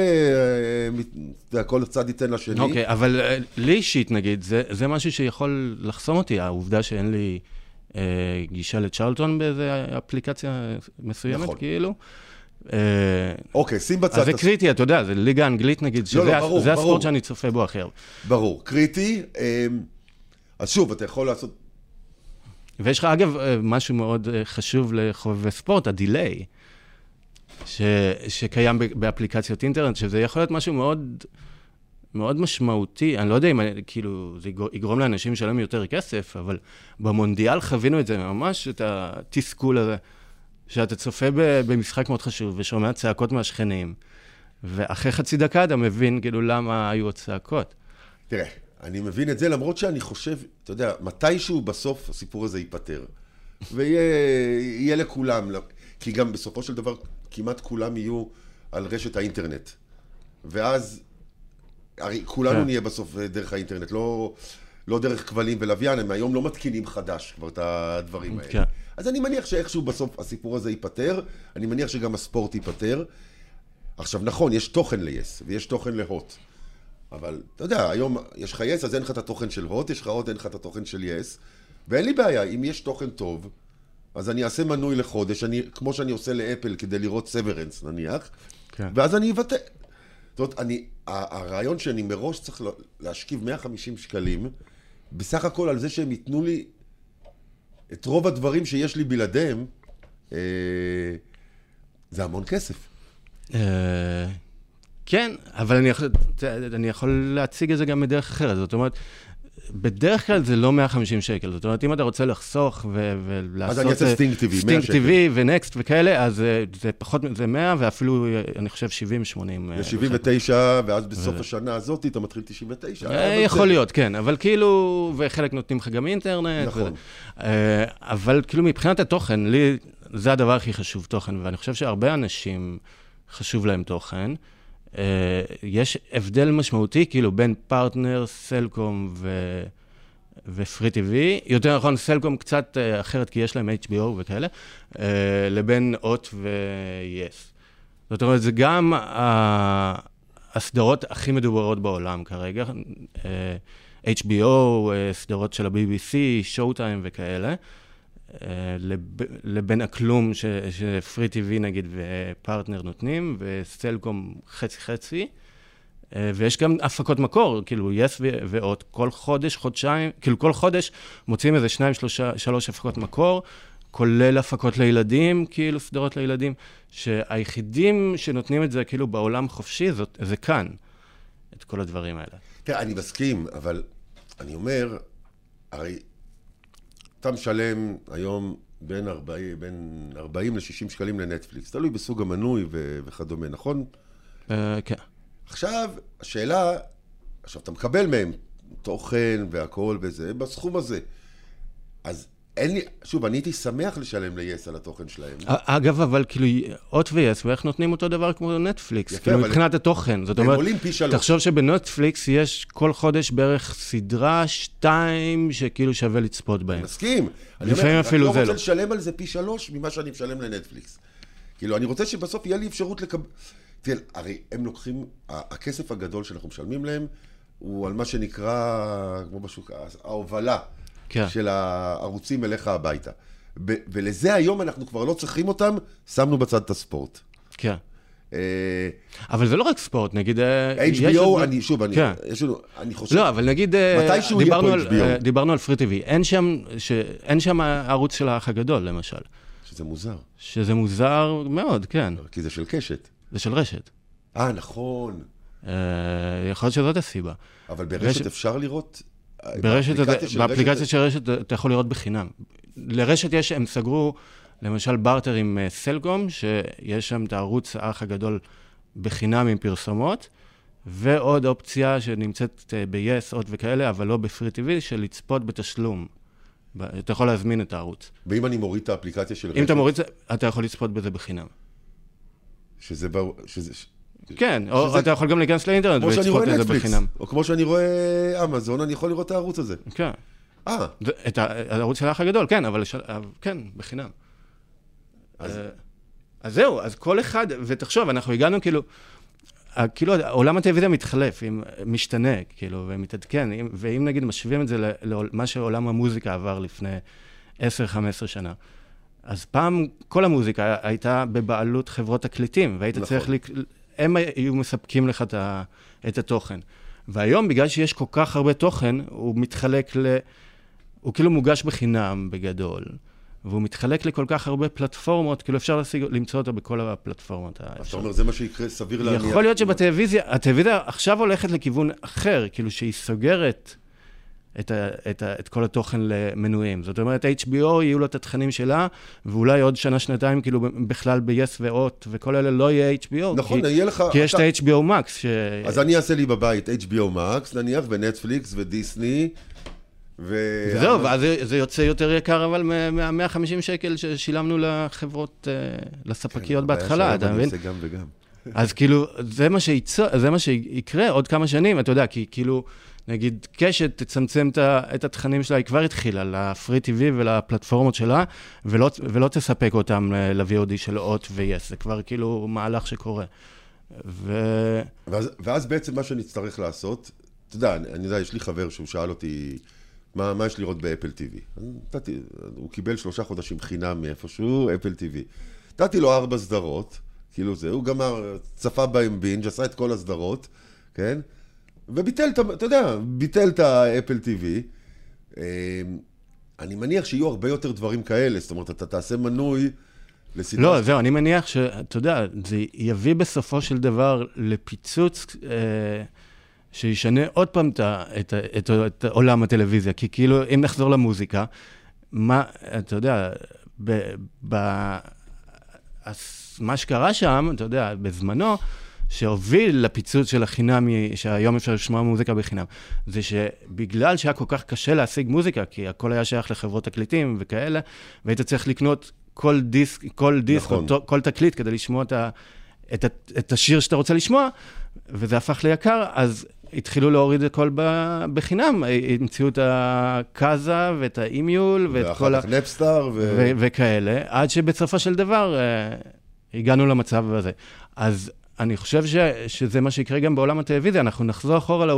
אה, כל צד ייתן לשני. אוקיי, אבל אה, לי אישית, נגיד, זה, זה משהו שיכול לחסום אותי, העובדה שאין לי אה, גישה לצ'רלטון באיזה אפליקציה מסוימת, נכון. כאילו. אה, אוקיי, שים בצד אז זה קריטי, אתה יודע, זה ליגה אנגלית, נגיד, שזה לא, ה- ברור, זה ברור. הספורט שאני צופה בו הכי הרבה. ברור, קריטי. אה, אז שוב, אתה יכול לעשות... ויש לך, אגב, אה, משהו מאוד אה, חשוב לחובבי ספורט, הדיליי, ש, שקיים באפליקציות אינטרנט, שזה יכול להיות משהו מאוד, מאוד משמעותי. אני לא יודע אם, אני- כאילו, זה יגר- יגרום לאנשים לשלם יותר כסף, אבל במונדיאל חווינו את זה ממש, את התסכול הזה, שאתה צופה במשחק מאוד חשוב ושומע צעקות מהשכנים, ואחרי חצי דקה אתה מבין, כאילו, למה היו הצעקות. תראה, אני מבין את זה, למרות שאני חושב, אתה יודע, מתישהו בסוף הסיפור הזה ייפתר. ויהיה יהיה לכולם, כי גם בסופו של דבר כמעט כולם יהיו על רשת האינטרנט. ואז, הרי כולנו כן. נהיה בסוף דרך האינטרנט, לא, לא דרך כבלים ולוויין, הם היום לא מתקינים חדש כבר את הדברים האלה. כן. אז אני מניח שאיכשהו בסוף הסיפור הזה ייפתר, אני מניח שגם הספורט ייפתר. עכשיו, נכון, יש תוכן ל-yes ויש תוכן להוט. אבל אתה יודע, היום יש לך יס, אז אין לך את התוכן של הוט, יש לך הוט, אין לך את התוכן של יס, ואין לי בעיה, אם יש תוכן טוב, אז אני אעשה מנוי לחודש, אני, כמו שאני עושה לאפל כדי לראות סוורנס נניח, כן. ואז אני אבטא. זאת אומרת, אני, ה- הרעיון שאני מראש צריך לה- להשכיב 150 שקלים, בסך הכל על זה שהם ייתנו לי את רוב הדברים שיש לי בלעדיהם, אה, זה המון כסף. אה, כן, אבל אני יכול, אני יכול להציג את זה גם בדרך אחרת. זאת אומרת, בדרך כלל זה לא 150 שקל. זאת אומרת, אם אתה רוצה לחסוך ו- ולעשות... אז אני אעשה Sting TV, 100 Sting שקל. TV ו Next וכאלה, אז אה, זה פחות, זה 100 ואפילו, אה, אני חושב, 70, 80. אה, 79, ואז בסוף השנה הזאת אתה מתחיל 99. אה, אבל יכול זה- להיות, כן, אבל כאילו, וחלק נותנים לך גם אינטרנט. נכון. וזה. אה, אבל כאילו מבחינת התוכן, לי זה הדבר הכי חשוב, תוכן, ואני חושב שהרבה אנשים חשוב להם תוכן. אה, יש הבדל משמעותי, כאילו, בין פרטנר, סלקום ו... ופרי טיווי, יותר נכון, סלקום קצת אה, אחרת, כי יש להם HBO וכאלה, אה, לבין הוט ו-yes. זאת אומרת, זה גם הסדרות הכי מדוברות בעולם כרגע, HBO, סדרות של ה-BBC, שואו טיים וכאלה, לב- לבין הכלום ש- שפרי טיווי נגיד ופרטנר נותנים, וסלקום חצי-חצי. אה, ויש גם הפקות מקור, כאילו, יס ו- ועוד, כל חודש, חודשיים, כאילו, כל חודש מוצאים איזה שניים, שלושה, שלוש הפקות מקור, כולל הפקות לילדים, כאילו, סדרות לילדים, שהיחידים שנותנים את זה, כאילו, בעולם חופשי, זאת, זה כאן, את כל הדברים האלה. תראה, אני מסכים, אבל אני אומר, הרי אתה משלם היום בין 40, בין 40 ל-60 שקלים לנטפליקס, תלוי בסוג המנוי ו- וכדומה, נכון? אה, כן. עכשיו, השאלה, עכשיו, אתה מקבל מהם תוכן והכול וזה, בסכום הזה. אז אין לי, שוב, אני הייתי שמח לשלם ל-yes על התוכן שלהם. אגב, אבל כאילו, הוט ויס, ואיך נותנים אותו דבר כמו נטפליקס, יפה, כאילו אבל- מבחינת התוכן. זאת אומרת. תחשוב שבנטפליקס יש כל חודש בערך סדרה, שתיים, שכאילו שווה לצפות בהן. מסכים. אני אומר, אפילו אני זה לא לא. רוצה לשלם על זה פי שלוש ממה שאני משלם לנטפליקס. כאילו, אני רוצה שבסוף יהיה לי אפשרות לקבל... תראה, הרי הם לוקחים, הכסף הגדול שאנחנו משלמים להם, הוא על מה שנקרא, כמו בשוק, ההובלה כן. של הערוצים אליך הביתה. ב- ולזה היום אנחנו כבר לא צריכים אותם, שמנו בצד את הספורט. כן. אה, אבל זה לא רק ספורט, נגיד... אה, יש HBO, עוד- אני, שוב, אני, כן. יש לנו, אני חושב... לא, אבל נגיד, אה, מתישהו יהיה פה על- HBO. אה, דיברנו על פרי טיווי, אין שם, ש- אין שם ערוץ של האח הגדול, למשל. שזה מוזר, שזה מוזר מאוד, כן. כי זה של קשת. זה של רשת. אה, נכון. יכול להיות שזאת הסיבה. אבל ברשת רשת- אפשר לראות? ברשת, באפליקציה של רשת- אתה יכול לראות בחינם. לרשת יש, הם סגרו, למשל בארטר עם אה, סלקום, שיש שם את הערוץ האח הגדול בחינם עם פרסומות, ועוד אופציה שנמצאת אה, ב-yes, עוד וכאלה, אבל לא בפרי טיווי, של לצפות בתשלום. אתה יכול להזמין את הערוץ. ואם אני מוריד את האפליקציה של רשת, אם אתה מוריד, אתה יכול לצפות בזה בחינם. שזה... בר- שזה ש- כן, או שזה- אתה יכול גם להיכנס לאינטרנט ולצפות נטפליקס, בחינם. או כמו שאני רואה אמזון, אני יכול לראות את הערוץ הזה. כן. אה, את הערוץ של האח הגדול, כן, אבל של- אבל כן, בחינם. אז- אז... אז זהו, אז כל אחד, ותחשוב, אנחנו הגענו כאילו, ה- כאילו עולם הטלוויזיה מתחלף, עם- משתנה, כאילו, ומתעדכן, אם- ואם נגיד משווים את זה למה שעולם המוזיקה עבר לפני 10-15 שנה, אז פעם כל המוזיקה הייתה בבעלות חברות תקליטים, והיית נכון. צריך, הם היו מספקים לך את ה- את התוכן. והיום, בגלל שיש כל כך הרבה תוכן, הוא מתחלק ל... הוא כאילו מוגש בחינם בגדול, והוא מתחלק לכל כך הרבה פלטפורמות, כאילו אפשר להשיג, למצוא אותו בכל הפלטפורמות. אתה האפשריות. אומר, זה מה שיקרה, סביר להניח. יכול להיות שבטלוויזיה, הטלוויזיה עכשיו הולכת לכיוון אחר, כאילו שהיא סוגרת את, ה, את, ה, את כל התוכן למנויים. זאת אומרת, HBO יהיו לו את התכנים שלה, ואולי עוד שנה, שנתיים, כאילו בכלל ב-yes ו-hot וכל אלה לא יהיה HBO. נכון, כי, יהיה לך... כי יש את אתה- ה-HBO Max, ש... אז אני אעשה לי בבית HBO Max, נניח, ונטפליקס ודיסני, ו... וזהו, ואז זה, זה יוצא יותר יקר, אבל מה-150 שקל ששילמנו לחברות, אה, לספקיות הבעיה בהתחלה, אתה מבין? עושה גם וגם. אז כאילו, זה מה, שייצא, זה מה שיקרה עוד כמה שנים, אתה יודע, כי כאילו, נגיד, קשת תצמצם את התכנים שלה, היא כבר התחילה לפרי TV ולפלטפורמות שלה, ולא, ולא תספק אותם אה, ל-VOD של הוט ו-yes, זה כבר כאילו מהלך שקורה. ו... ואז, ואז בעצם מה שנצטרך לעשות, אתה יודע, אני, אני יודע, יש לי חבר שהוא שאל אותי, מה, מה יש לראות באפל נתתי, הוא קיבל שלושה חודשים חינם מאיפשהו, אפל TV. נתתי לו ארבע סדרות, כאילו זה, הוא גמר, צפה בהם בינג', עשה את כל הסדרות, כן? וביטל, את אתה יודע, ביטל את האפל TV. אה, אני מניח שיהיו הרבה יותר דברים כאלה, זאת אומרת, אתה תעשה מנוי לסדרה... לא, זהו, אני מניח שאתה יודע, זה יביא בסופו של דבר לפיצוץ אה, שישנה עוד פעם את, את, את, את עולם הטלוויזיה. כי כאילו, אם נחזור למוזיקה, מה, אתה יודע, ב, ב, מה שקרה שם, אתה יודע, בזמנו, שהוביל לפיצוץ של החינם, שהיום אפשר לשמוע מוזיקה בחינם, זה שבגלל שהיה כל כך קשה להשיג מוזיקה, כי הכל היה שייך לחברות תקליטים וכאלה, והיית צריך לקנות כל דיסק, כל דיסק, נכון. כל, כל תקליט כדי לשמוע את, ה, את, את, את השיר שאתה רוצה לשמוע, וזה הפך ליקר, אז התחילו להוריד הכל בחינם, המציאו את הקאזה ואת האימיול ואת כל ה... ואחר כך נפסטאר ו... ו... וכאלה, עד שבסופו של דבר אה, הגענו למצב הזה. אז אני חושב ש, שזה מה שיקרה גם בעולם הטלוויזיה, אנחנו נחזור אחורה ל,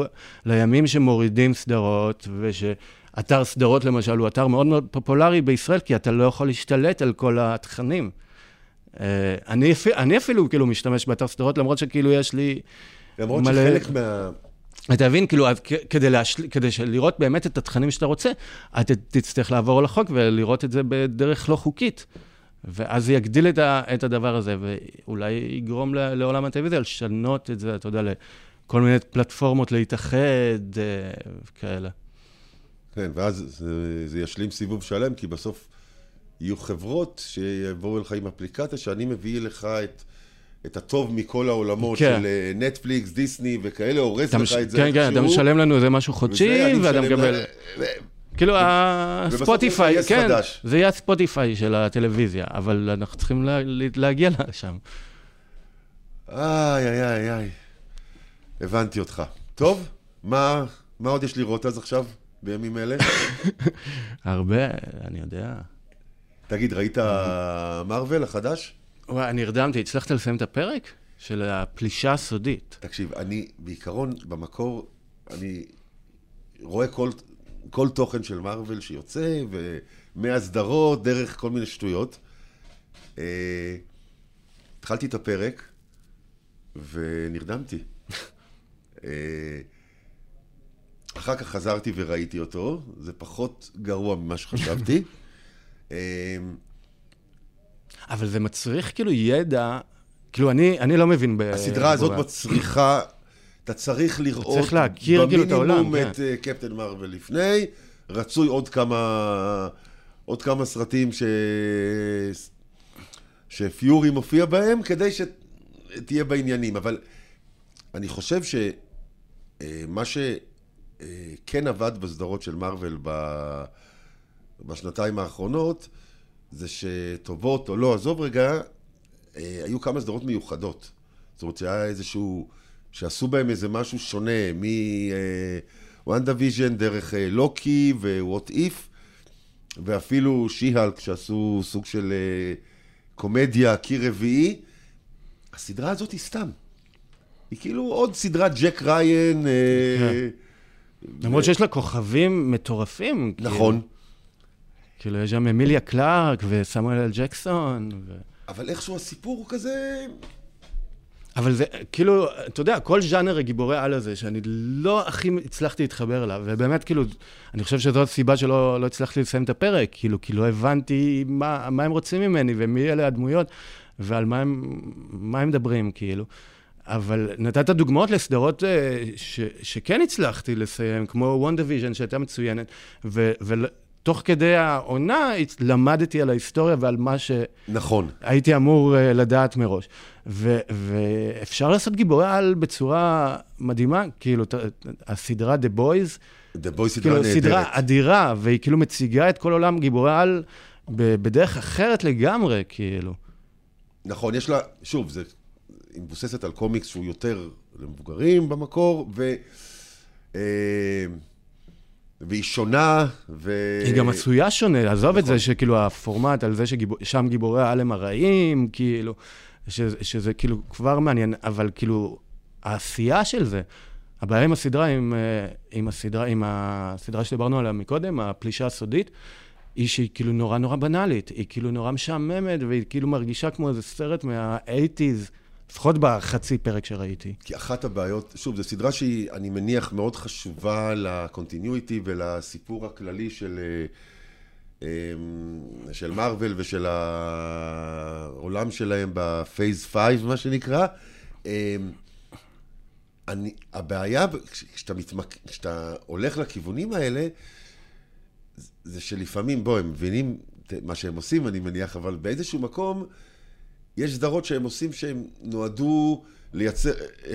לימים שמורידים סדרות, ושאתר סדרות למשל הוא אתר מאוד מאוד פופולרי בישראל, כי אתה לא יכול להשתלט על כל התכנים. אה, אני, אני אפילו כאילו משתמש באתר סדרות, למרות שכאילו יש לי... למרות מלא... שחלק מה... אתה מבין, כאילו, כדי, להשל... כדי לראות באמת את התכנים שאתה רוצה, אתה תצטרך לעבור על החוק ולראות את זה בדרך לא חוקית. ואז זה יגדיל את, ה, את הדבר הזה, ואולי יגרום לעולם הטלוויזיה לשנות את זה, אתה יודע, לכל מיני פלטפורמות להתאחד, אה, כאלה. כן, ואז זה, זה ישלים סיבוב שלם, כי בסוף יהיו חברות שיבואו אליך עם אפליקציה, שאני מביא לך את... את הטוב מכל העולמות כן. של נטפליקס, אה, דיסני וכאלה, הורס לך את זה כן, כן, אתה משלם לנו איזה משהו חודשי, ואתה מקבל... כאילו, הספוטיפיי, כן, חדש. זה יהיה הספוטיפיי של הטלוויזיה, אבל אנחנו צריכים לה, להגיע לשם. איי, איי, איי, איי. הבנתי אותך. טוב, מה, מה עוד יש לראות אז עכשיו, בימים אלה? הרבה, אני יודע. תגיד, ראית מרוויל החדש? וואי, נרדמתי. הצלחת לסיים את הפרק? של הפלישה הסודית. תקשיב, אני בעיקרון, במקור, אני רואה כל כל תוכן של מארוול שיוצא, ומהסדרות, דרך כל מיני שטויות. אה, התחלתי את הפרק, ונרדמתי. אה, אחר כך חזרתי וראיתי אותו, זה פחות גרוע ממה שחשבתי. אה, אבל זה מצריך כאילו ידע, כאילו אני, אני לא מבין ב... הסדרה הזאת מצריכה אתה צריך לראות צריך להכיר כאילו את העולם, במינימום את כן. קפטן מרוויל לפני, רצוי עוד כמה, עוד כמה סרטים ש... שפיורי מופיע בהם, כדי שתהיה בעניינים. אבל אני חושב שמה שכן עבד בסדרות של מארוול בשנתיים האחרונות, זה שטובות או לא, עזוב רגע, היו כמה סדרות מיוחדות. זאת אומרת, שהיה איזשהו... שעשו בהם איזה משהו שונה, מ WandaVision דרך אה, Loki ו What If, ואפילו She-Hulk שעשו סוג של אה, קומדיה, קיר רביעי. הסדרה הזאת היא סתם. היא כאילו עוד סדרת Jack Ryan. אה, כן. למרות שיש לה כוכבים מטורפים. כאילו. נכון. כאילו, יש שם אמיליה קלארק וסמואל אל ג'קסון. אבל איכשהו הסיפור הוא כזה... אבל זה, כאילו, אתה יודע, כל ז'אנר הגיבורי על הזה, שאני לא הכי הצלחתי להתחבר אליו, ובאמת, כאילו, אני חושב שזו הסיבה שלא לא הצלחתי לסיים את הפרק, כאילו, כי לא הבנתי מה, מה הם רוצים ממני, ומי אלה הדמויות, ועל מה הם, מה הם מדברים, כאילו. אבל נתת דוגמאות לסדרות אה, ש, שכן הצלחתי לסיים, כמו WandaVision, שהייתה מצוינת, ו, תוך כדי העונה למדתי על ההיסטוריה ועל מה שהייתי נכון. אמור אה, לדעת מראש. ו- ואפשר לעשות גיבורי על בצורה מדהימה, כאילו, הסדרה The Boys, The Boys סדרה כאילו, נהדרת. סדרה אדירה, והיא כאילו מציגה את כל עולם גיבורי על בדרך אחרת לגמרי, כאילו. נכון, יש לה, שוב, זה, היא מבוססת על קומיקס שהוא יותר למבוגרים במקור, ו... אה, והיא שונה, ו... היא גם עשויה שונה, עזוב נכון. את זה שכאילו הפורמט על זה ששם גיבורי העל הם הרעים, כאילו, שזה, שזה כאילו כבר מעניין, אבל כאילו, העשייה של זה, הבעיה עם הסדרה, עם, אה, עם הסדרה, עם הסדרה שדיברנו עליה מקודם, הפלישה הסודית, היא שהיא כאילו נורא נורא בנאלית, היא כאילו נורא משעממת, והיא כאילו מרגישה כמו איזה סרט מה-80's. לפחות בחצי פרק שראיתי. כי אחת הבעיות, שוב, זו סדרה שהיא, אני מניח, מאוד חשובה לקונטיניויטי ולסיפור הכללי של, אה, אמ, של מארוול ושל העולם שלהם בפייס 5, מה שנקרא. אמ, אני, הבעיה, כשאתה, מתמק, כשאתה הולך לכיוונים האלה, זה שלפעמים, בוא, הם מבינים מה שהם עושים, אני מניח, אבל באיזשהו מקום, יש סדרות שהם עושים שהם נועדו לייצר, אה,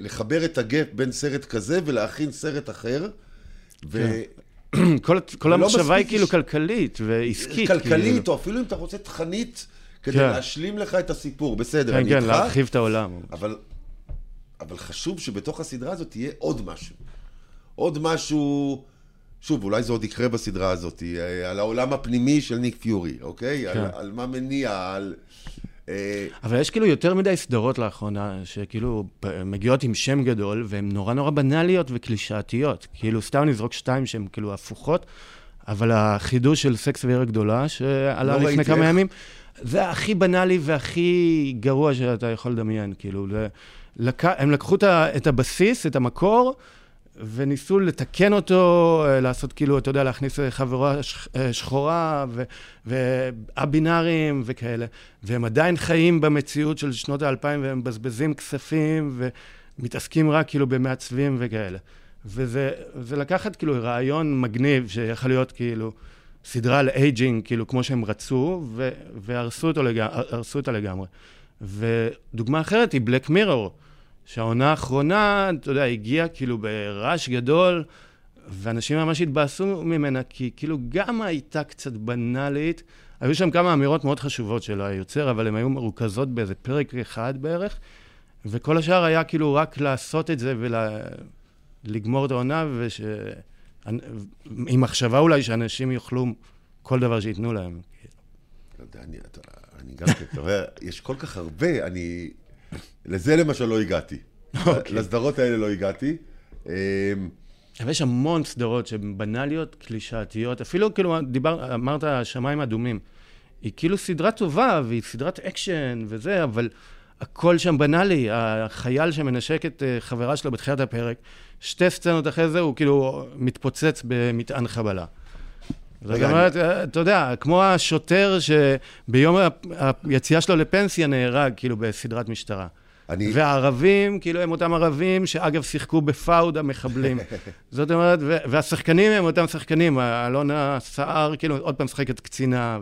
לחבר את הגט בין סרט כזה ולהכין סרט אחר. ו... כן. כל, כל המחשבה היא כאילו. כלכלית ועסקית. כלכלית, כאילו. או אפילו אם אתה רוצה תכנית, כדי כן. להשלים לך את הסיפור. בסדר, כן, אני כן, איתך. כן, כן, להרחיב את העולם. אבל, אבל חשוב שבתוך הסדרה הזאת תהיה עוד משהו. עוד משהו... שוב, אולי זה עוד יקרה בסדרה הזאת, אה, על העולם הפנימי של ניק פיורי, אוקיי? כן. על, על מה מניע, על... אה, אבל יש כאילו יותר מדי סדרות לאחרונה, שכאילו מגיעות עם שם גדול, והן נורא נורא בנאליות וקלישאתיות. כאילו, סתם נזרוק שתיים שהן כאילו הפוכות, אבל החידוש של סקס ועיר הגדולה, שעלה לא לפני כמה ימים, זה הכי בנאלי והכי גרוע שאתה יכול לדמיין, כאילו. לק... הם לקחו את הבסיס, את המקור, וניסו לתקן אותו, אה, לעשות כאילו, אתה יודע, להכניס חברה אה, שחורה וא-בינארים וכאלה. והם עדיין חיים במציאות של שנות האלפיים והם מבזבזים כספים ומתעסקים רק כאילו במעצבים וכאלה. וזה לקחת כאילו רעיון מגניב שיכול להיות כאילו סדרה על aging, כאילו כמו שהם רצו, והרסו אותה לגמרי. ודוגמה אחרת היא בלק מירור. שהעונה האחרונה, אתה יודע, הגיעה כאילו ברעש גדול, ואנשים ממש התבאסו ממנה, כי כאילו גם הייתה קצת בנאלית. היו שם כמה אמירות מאוד חשובות של היוצר, אבל הן היו מרוכזות באיזה פרק אחד בערך, וכל השאר היה כאילו רק לעשות את זה ולגמור את העונה, וש... עם מחשבה אולי שאנשים יאכלו כל דבר שייתנו להם. לא אני, גם, אתה רואה, יש כל כך הרבה, אני... לזה למשל לא הגעתי. Okay. אוקיי. לסדרות האלה לא הגעתי. אמ, אבל יש המון סדרות שהן בנאליות, קלישאתיות, אפילו כאילו, דיבר, אמרת שמיים אדומים. היא כאילו סדרה טובה, והיא סדרת אקשן וזה, אבל הכל שם בנאלי. החייל שמנשק את אה, חברה שלו בתחילת הפרק, שתי סצנות אחרי זה הוא כאילו מתפוצץ במטען חבלה. זאת אומרת, אתה יודע, כמו השוטר שביום היציאה שלו לפנסיה נהרג, כאילו, בסדרת משטרה. אני... והערבים, כאילו, הם אותם ערבים שאגב שיחקו בפאוד המחבלים. זאת אומרת, והשחקנים הם אותם שחקנים. אלונה סער, כאילו, עוד פעם משחקת קצינה,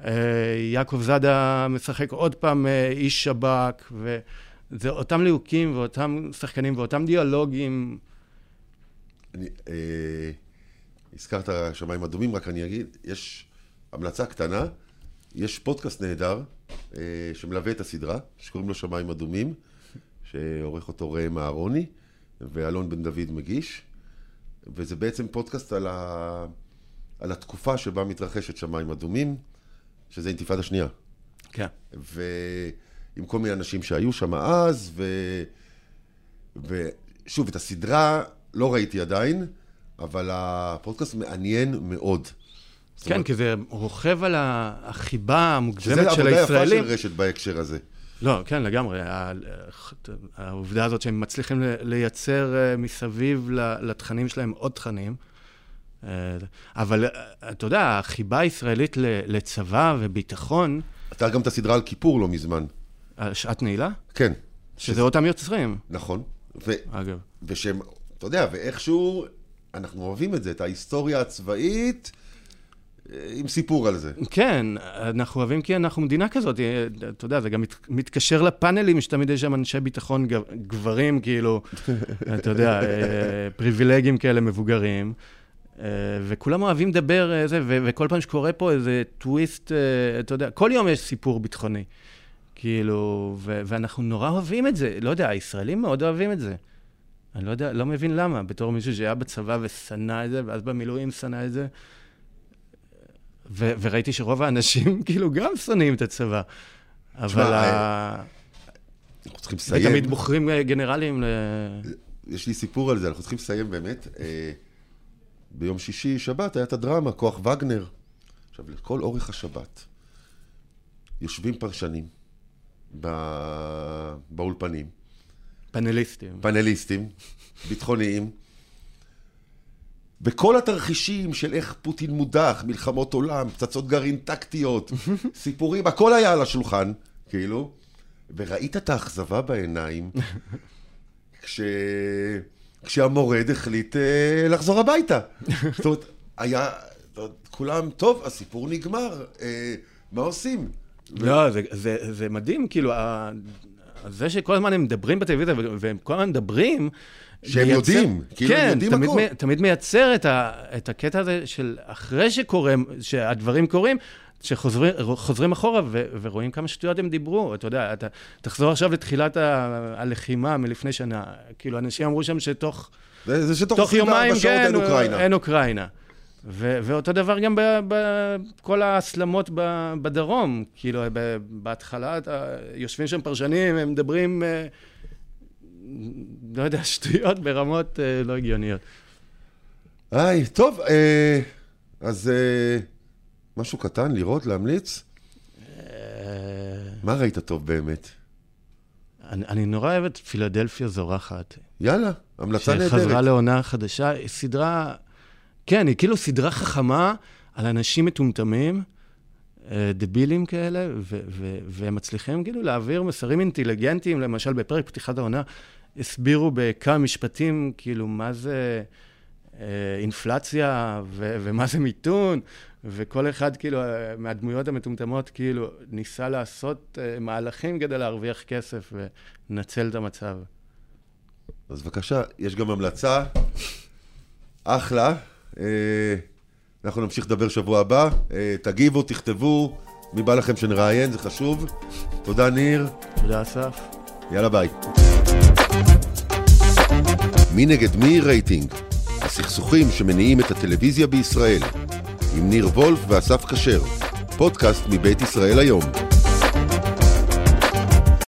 ויעקב זאדה משחק עוד פעם אה, איש שב"כ, וזה אותם ליהוקים ואותם שחקנים ואותם דיאלוגים. אני... אה... הזכרת שמיים אדומים, רק אני אגיד, יש המלצה קטנה, יש פודקאסט נהדר אה, שמלווה את הסדרה, שקוראים לו שמיים אדומים, שעורך אותו ראם אהרוני, ואלון בן דוד מגיש, וזה בעצם פודקאסט על, ה... על התקופה שבה מתרחשת שמיים אדומים, שזה אינתיפאדה שנייה. כן. ועם כל מיני אנשים שהיו שם אז, ו... ושוב, את הסדרה לא ראיתי עדיין, אבל הפודקאסט מעניין מאוד. כן, אומרת, כי זה רוכב על החיבה המוגזמת של הישראלים. שזה עבודה יפה של רשת בהקשר הזה. לא, כן, לגמרי. העובדה הזאת שהם מצליחים לייצר אה, מסביב לתכנים שלהם עוד תכנים. אה, אבל אה, אתה יודע, החיבה הישראלית לצבא וביטחון... אתה גם את הסדרה על כיפור לא מזמן. שעת נעילה? כן. שזה אותם יוצרים. נכון. אגב. ושהם, אתה יודע, ואיכשהו אנחנו אוהבים את זה, את ההיסטוריה הצבאית. אה, עם סיפור על זה. כן, אנחנו אוהבים כי אנחנו מדינה כזאת, אה, אתה יודע, זה גם מת, מתקשר לפאנלים שתמיד יש שם אנשי ביטחון גברים, כאילו, אתה יודע, אה, פריבילגים כאלה מבוגרים, וכולם אוהבים לדבר, זה, וכל פעם שקורה פה איזה טוויסט, אתה יודע, כל יום יש סיפור ביטחוני, כאילו, ואנחנו נורא אוהבים את זה, לא יודע, הישראלים מאוד אוהבים את זה. אני לא יודע, לא מבין למה, בתור מישהו שהיה בצבא ושנא את זה, ואז במילואים שנא את זה. ו- וראיתי שרוב האנשים כאילו גם שונאים את הצבא. אבל ה... אנחנו צריכים לסיים. ותמיד בוחרים אה, גנרלים ל... יש לי סיפור על זה, אנחנו צריכים לסיים באמת. אה, ביום שישי, שבת, היה את הדרמה, כוח וגנר. עכשיו, לכל אורך השבת יושבים פרשנים בא... באולפנים. פאנליסטים. פאנליסטים, ביטחוניים. בכל התרחישים של איך פוטין מודח, מלחמות עולם, פצצות גרעין טקטיות, סיפורים, הכל היה על השולחן, כאילו. וראית את האכזבה בעיניים, כש... כשהמורד החליט אה, לחזור הביתה. זאת אומרת, היה, זאת אומרת, כולם, טוב, הסיפור נגמר, אה, מה עושים? לא, זה, זה, זה מדהים, כאילו, זה שכל הזמן הם מדברים בטלוויזיה, והם כל הזמן מדברים... שהם מייצר- יודעים, כאילו הם כן, יודעים תמיד, הכל. מ- תמיד מייצר את, ה, את הקטע הזה של אחרי שקורה, שהדברים קורים, שחוזרים אחורה ו, ורואים כמה שטויות הם דיברו. אתה יודע, אתה תחזור עכשיו לתחילת ה, הלחימה מלפני שנה. כאילו, אנשים אמרו שם שתוך זה, זה שתוך תוך 24 יומיים, שעות כן, אין אוקראינה. אין אוקראינה. ו- ואותו דבר גם בכל ההסלמות ב- בדרום. כאילו, ב- בהתחלה אתה- יושבים שם פרשנים, הם מדברים, אה, לא יודע, שטויות ברמות אה, לא הגיוניות. היי, טוב, אה, אז אה, משהו קטן, לראות, להמליץ? אה, מה ראית טוב באמת? אני, אני נורא אוהב את פילדלפיה זורחת. יאללה, המלצה שחזרה נהדרת. לעונה חדשה, סדרה, כן, היא כאילו סדרה חכמה על אנשים מטומטמים, אה, דבילים כאלה, והם מצליחים כאילו להעביר מסרים אינטליגנטיים, למשל בפרק פתיחת העונה, הסבירו בכמה משפטים, כאילו, מה זה אה, אינפלציה ומה זה מיתון, וכל אחד, כאילו, אה, מהדמויות המטומטמות, כאילו, ניסה לעשות מהלכים כדי להרוויח כסף ולנצל את המצב. אז בבקשה, יש גם המלצה. אחלה. אה, אנחנו נמשיך לדבר שבוע הבא. אה, תגיבו, תכתבו, מי בא לכם שנראיין, זה חשוב. תודה, ניר. תודה, אסף. יאללה, ביי. מי נגד מי רייטינג? הסכסוכים שמניעים את הטלוויזיה בישראל. עם ניר וולף ואסף כשר. פודקאסט מבית ישראל היום.